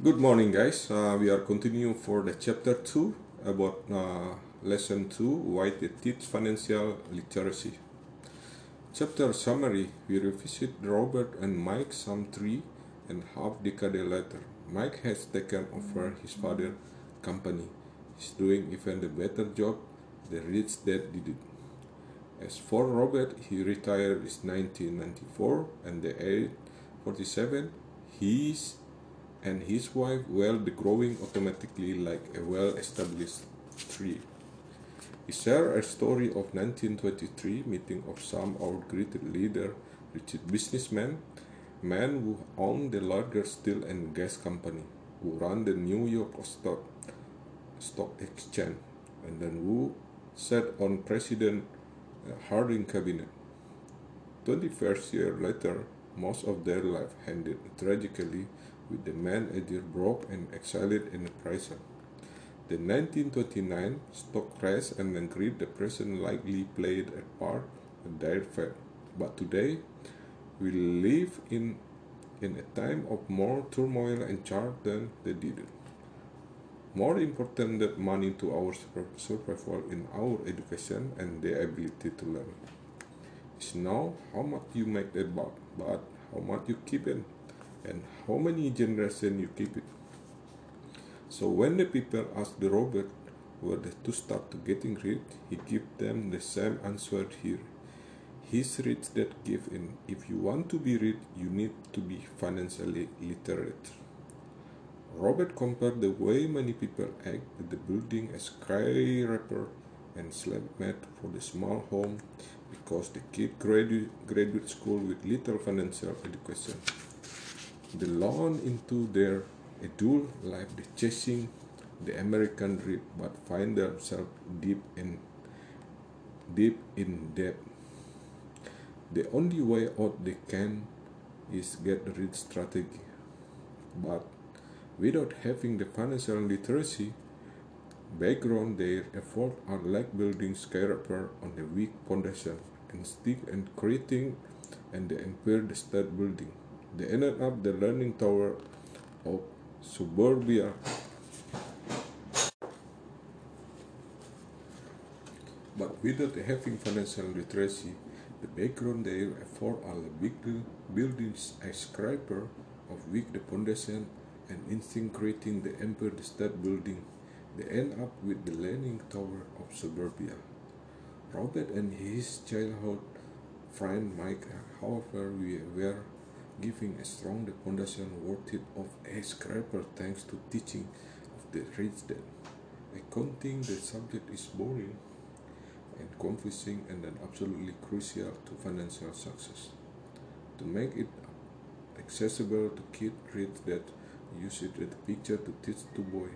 Good morning, guys. Uh, we are continuing for the chapter two about uh, lesson two why they teach financial literacy. Chapter summary We revisit Robert and Mike some three and half decade later. Mike has taken over his father's company. He's doing even a better job the rich dad did it. As for Robert, he retired in 1994 and the age 47. He's and his wife well be growing automatically like a well-established tree. He shared a story of 1923 meeting of some great leader, rich businessman, man who owned the largest steel and gas company, who ran the New York stock, stock exchange, and then who sat on President uh, Harding cabinet. 21st year later, most of their life ended tragically with the man either broke and exiled in a prison. The 1929 stock crash and the Great Depression likely played a part in their fate. But today, we live in, in a time of more turmoil and charge than they did. More important than money to our survival in our education and the ability to learn. It's not how much you make that buck, but how much you keep it and how many generations you keep it. So when the people ask the Robert whether to start to getting rich, he give them the same answer here. He's rich that give in. If you want to be rich, you need to be financially literate. Robert compared the way many people act with the building a skyscraper and slab mat for the small home because the kid graduate, graduate school with little financial education lawn into their adult life, the chasing the American dream, but find themselves deep in deep in debt. The only way out they can is get rich strategy. But without having the financial literacy background, their effort are like building skyscraper on a weak foundation and stick and creating and the empire the state building. They ended up the learning tower of suburbia. But without having financial literacy, the background they afford are the big buildings a skyscraper of weak the foundation and instinct creating the empire the state building. They end up with the learning tower of suburbia. Robert and his childhood friend Mike, however, were giving a strong foundation worthy of a scraper thanks to teaching of the rich dad. Accounting the subject is boring and confusing and then absolutely crucial to financial success. To make it accessible to kid rich dad use it as a picture to teach the boy.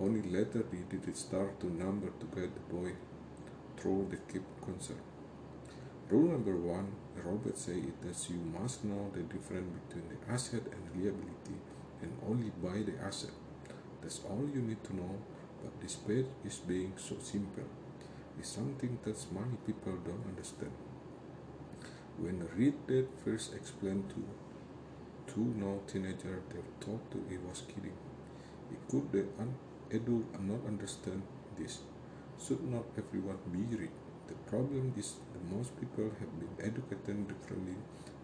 Only later did it start to number to guide the boy through the keep concept. Rule number one, Robert say it that you must know the difference between the asset and liability and only buy the asset. That's all you need to know, but this page is being so simple. It's something that many people don't understand. When read that first explained to two now teenagers, they thought he was kidding. It could the adult not understand this? Should not everyone be rich? The problem is that most people have been educated differently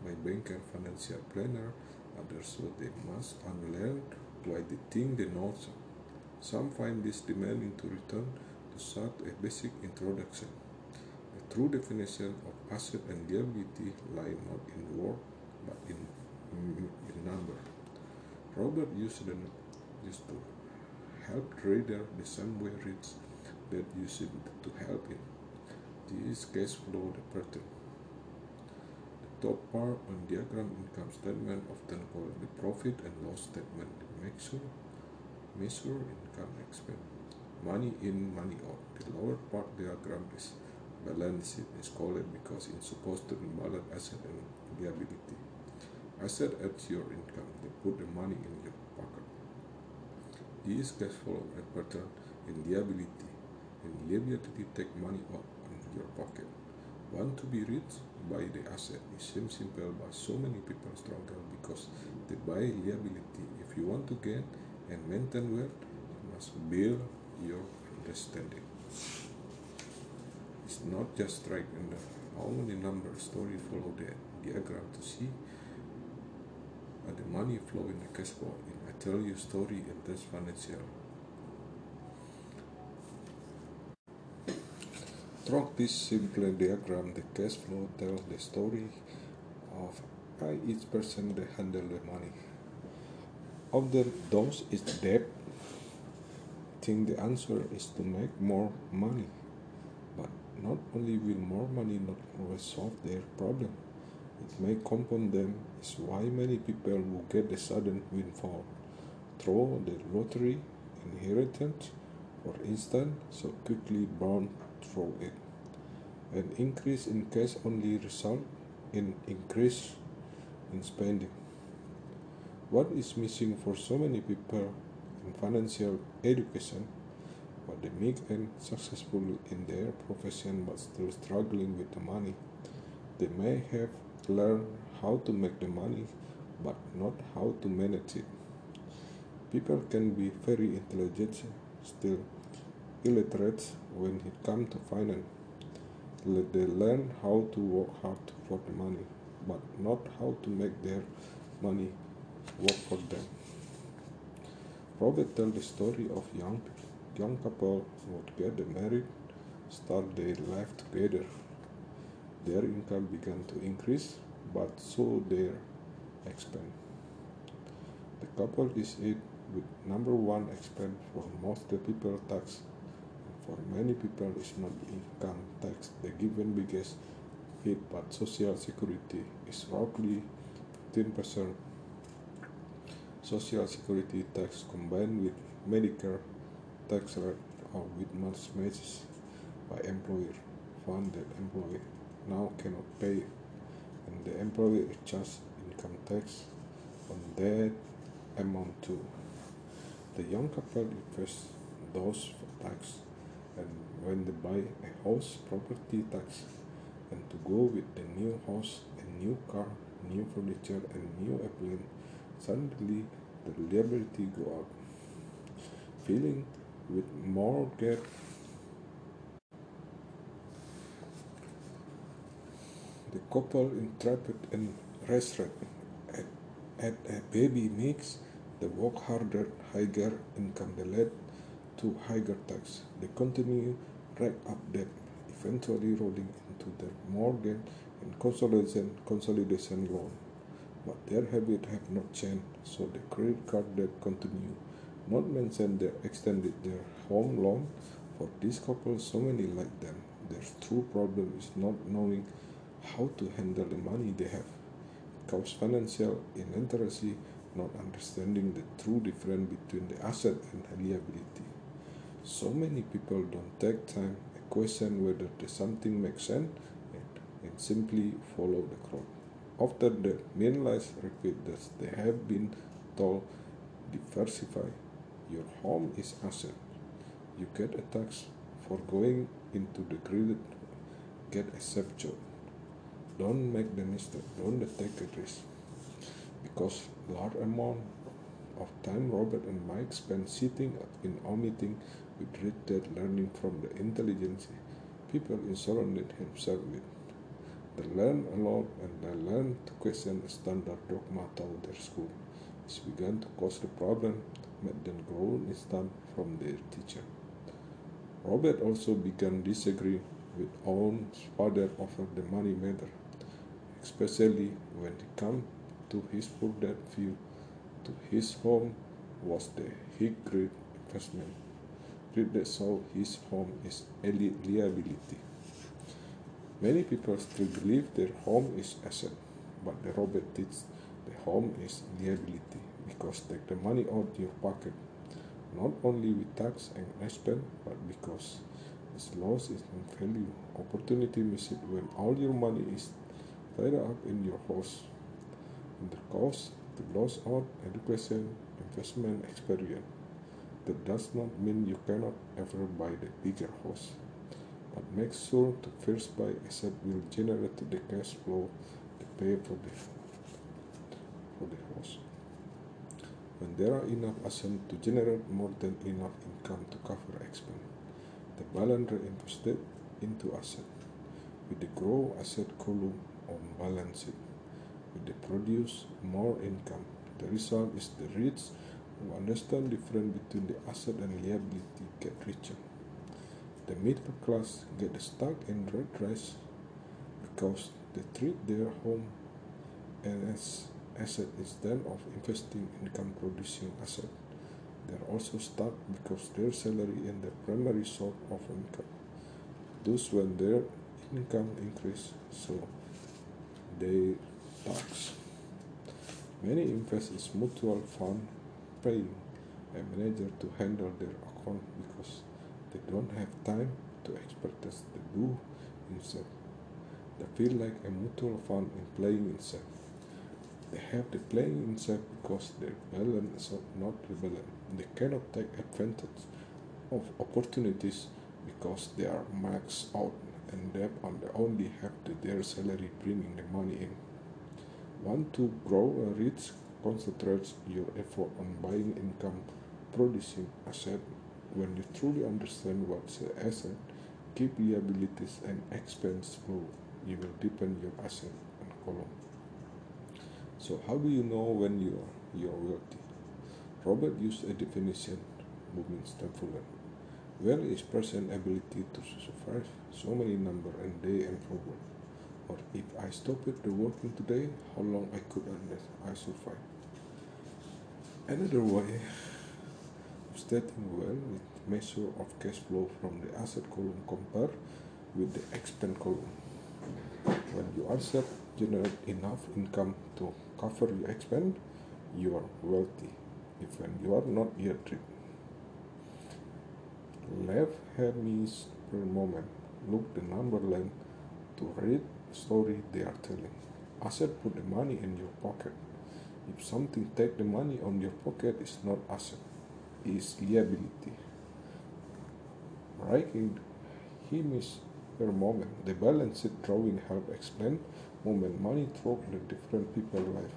by banker, financial planner, others so they must unlearn why they think they know so. Some find this demanding to return to such a basic introduction. The true definition of asset and liability lie not in word but in, mm, in number. Robert used, them, used to help trader the same way rich that used to help him. This cash flow pattern. The top part on diagram income statement often called the profit and loss statement. Measure, measure income expense. Money in, money out. The lower part diagram is balance sheet is called because it's supposed to balance asset and liability. Asset adds your income. They put the money in your pocket. This cash flow pattern in liability. In liability take money out your pocket. Want to be rich? Buy the asset. It seems simple, but so many people struggle because they buy liability. If you want to gain and maintain wealth, you must build your understanding. It's not just right in the how many numbers story follow the diagram to see the money flow in the cash flow. I tell you story in this financial. Through this simple diagram, the cash flow tells the story of how each person they handle the money. Of the those is debt, think the answer is to make more money. But not only will more money not always solve their problem, it may compound them is why many people who get a sudden windfall throw the lottery, inheritance, for instance, so quickly burn through it. An increase in cash only result in increase in spending. What is missing for so many people in financial education, but they make and successful in their profession but still struggling with the money. They may have learned how to make the money, but not how to manage it. People can be very intelligent, still illiterate when it comes to finance. They learn how to work hard for the money, but not how to make their money work for them. Robert tells the story of young young couple would get married, start their life together. Their income began to increase, but so their expense. The couple is it with number one expense for most the people tax. For many people, it's not income tax. The given biggest hit, but social security is roughly 15% social security tax combined with Medicare tax rate or with much matches by employer fund that employee now cannot pay. And the employer charges income tax on that amount too. The young couple invests those tax and buy a house property tax and to go with the new house a new car new furniture and new appliance suddenly the liability go up. Filling with more debt the couple intrepid and restless at, at a baby makes they work harder higher income they lead to higher tax. They continue rack up debt eventually rolling into their mortgage and consolidation consolidation loan but their habits have not changed, so the credit card debt continue. Not mention they extended their home loan. For this couple, so many like them, their true problem is not knowing how to handle the money they have. It causes financial illiteracy, not understanding the true difference between the asset and liability. So many people don't take time to question whether the something makes sense and, and simply follow the crowd. After the meaningless repeat that they have been told diversify. Your home is asset. You get a tax for going into the grid. Get a safe job. Don't make the mistake. Don't take a risk. Because large amount of time Robert and Mike spent sitting in our meeting with read that learning from the intelligence people in surrounded himself with. They learn a lot and they learn to question the standard dogma taught their school. This began to cause the problem, made them grow instant from their teacher. Robert also began disagree with own father over the money matter, especially when it came to his poor dad view to his home was the high grade investment. Read saw his home is a liability. Many people still believe their home is asset, but the Robert teaches the home is liability because take the money out of your pocket, not only with tax and expense, but because its loss is in value. Opportunity miss it when all your money is tied up in your house. And the cost to loss out education, investment, experience. That does not mean you cannot ever buy the bigger house but make sure to first buy asset will generate the cash flow to pay for the for the house. when there are enough assets to generate more than enough income to cover expense. The balance reinvested into asset. With the grow asset column on balance sheet, with the produce more income. The result is the rich who understand difference between the asset and liability get richer. The middle class get stuck in red race because they treat their home as asset instead of investing income producing asset. They are also stuck because their salary is the primary source of income. Thus when their income increase so they tax. Many invest in mutual fund paying a manager to handle their account because they don't have time to expertise the do himself. They feel like a mutual fund in playing itself. They have the playing itself because their balance is not rebellion. They cannot take advantage of opportunities because they are maxed out and they only have the, their salary bringing the money in. Want to grow a rich? Concentrate your effort on buying income producing asset. When you truly understand what's an asset, keep liabilities and expense flow, you will deepen your asset and column. So how do you know when you are, you wealthy? Robert used a definition, moving Stamford. Where is person ability to survive so many number and day and forward? Or if I stop it the working today, how long I could I survive? Another way of stating well with measure of cash flow from the asset column compared with the expense column. When your asset generate enough income to cover your expense, you are wealthy. If when you are not yet rich, left Hermes per moment. Look the number line to read story they are telling. Asset put the money in your pocket. If something take the money on your pocket it's not asset, it's liability. Writing Hermes per moment. The balance sheet drawing help explain moment money through the different people life.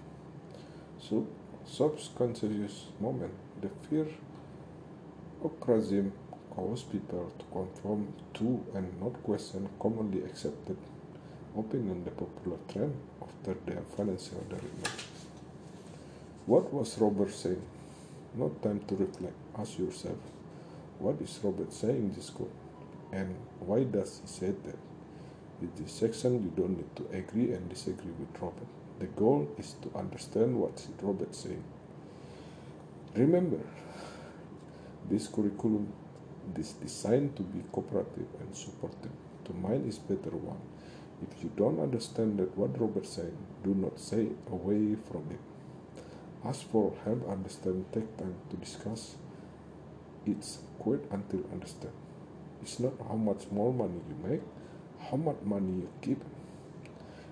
So subconscious moment. The fear of criticism cause people to conform to and not question commonly accepted opinion the popular trend after their financial direction. What was Robert saying? Not time to reflect. Ask yourself, what is Robert saying this quote? And why does he say that? In this section, you don't need to agree and disagree with Robert. The goal is to understand what Robert is saying. Remember, this curriculum is designed to be cooperative and supportive. To mind is better one. If you don't understand that what Robert said, do not say away from it. Ask for help understand, take time to discuss. It's quit until understand. It's not how much more money you make, how much money you keep.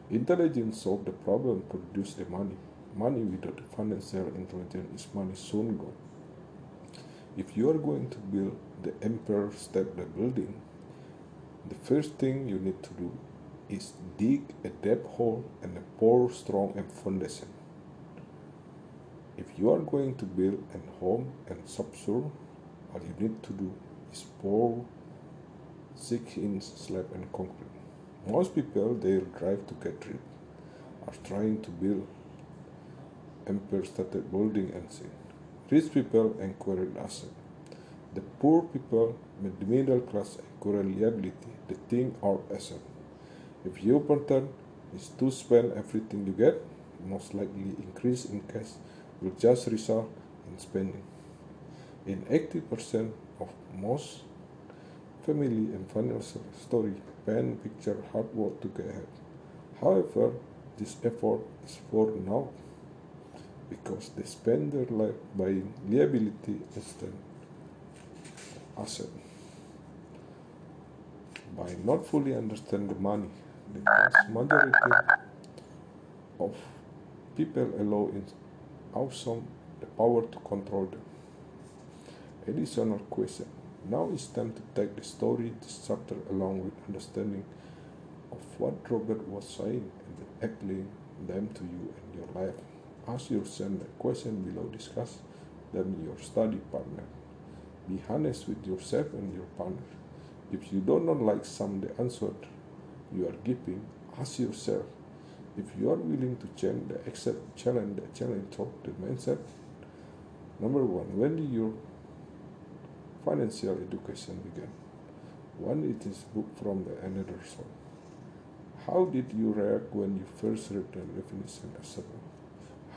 Intelligence solve the problem, produce the money. Money without financial intelligence is money soon gone. If you are going to build the Empire State Building, the first thing you need to do is dig a deep hole and a pour strong foundation. If you are going to build a home and subsoil, all you need to do is pour six inch slab and concrete. Most people they drive to get rich are trying to build Empire State Building and see. Rich people encourage asset. The poor people, the middle class encourage liability. The thing are asset. If your pattern is to spend everything you get, most likely increase in cash will just result in spending. In 80% of most family and financial story, pen picture hard work to get ahead. However, this effort is for now because they spend their life buying liability instead asset. By not fully understanding the money, the vast majority of people allow in awesome the power to control them. Additional question. Now it's time to take the story, this chapter, along with understanding of what Robert was saying and applying them to you and your life. Ask yourself the question below discuss than your study partner. Be honest with yourself and your partner. If you do not like some of the answer you are giving, ask yourself if you are willing to change the accept challenge the challenge of the mindset. Number one, when your financial education began? One it is book from the another source. How did you react when you first read the definition of?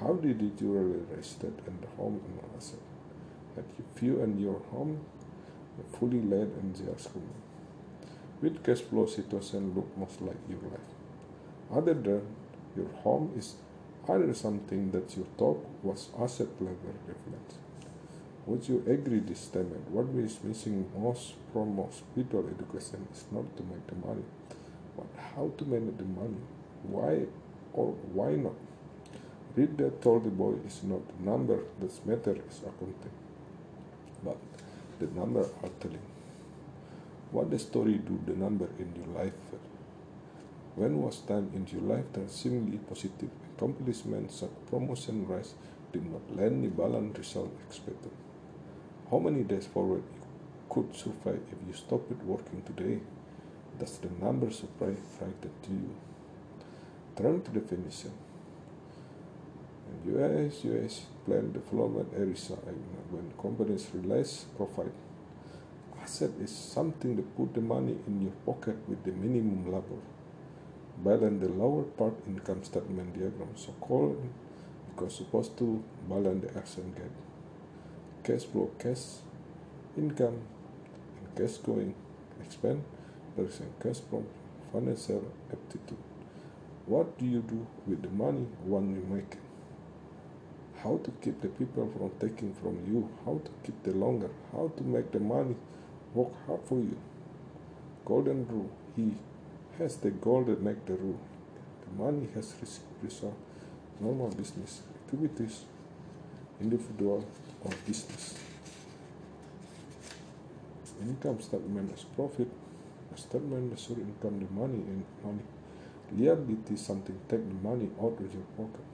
How did you realize in the home and asset? That you in your home fully led and just coming. Which cash flow situation look most like your life? Other than your home is either something that you thought was asset level reference. Would you agree this statement? What is missing most from people education is not to make the money, but how to manage the money. Why or why not? Read that told the boy is not the number that matters is accounting, but the number are telling. What the story do the number in your life? When was time in your life that seemingly positive accomplishments such promotion rise did not land the balanced result expected? How many days forward you could survive if you stopped working today? Does the number surprise to you? Turn to the definition. In US, US plan development areas when companies realize profit. Asset is something to put the money in your pocket with the minimum level. Balance the lower part income statement diagram, so called because supposed to balance the action gap. Cash flow, cash income, and cash going expand. There is a cash from financial aptitude. What do you do with the money when you make it? How to keep the people from taking from you? How to keep the longer? How to make the money work hard for you? Golden rule. He has the goal that make the rule. The money has result. Normal business activities, individual or business. Income statement as profit. A statement measure income the money and money. Liability something take the money out of your pocket.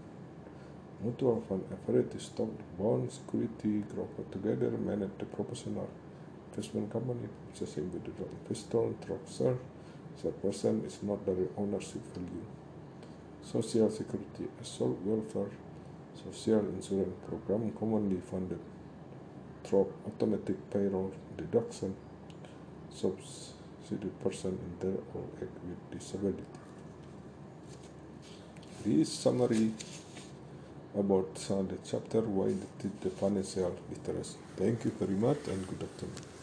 Mutual fund average stock, bond, security, group together, manage the proportional investment company, purchase individual investor, structure, so person is not the ownership value. Social security, assault welfare, social insurance program commonly funded through automatic payroll deduction, subsidy person in there or act with disability. This summary about the chapter why the, the financial literacy. Thank you very much and good afternoon.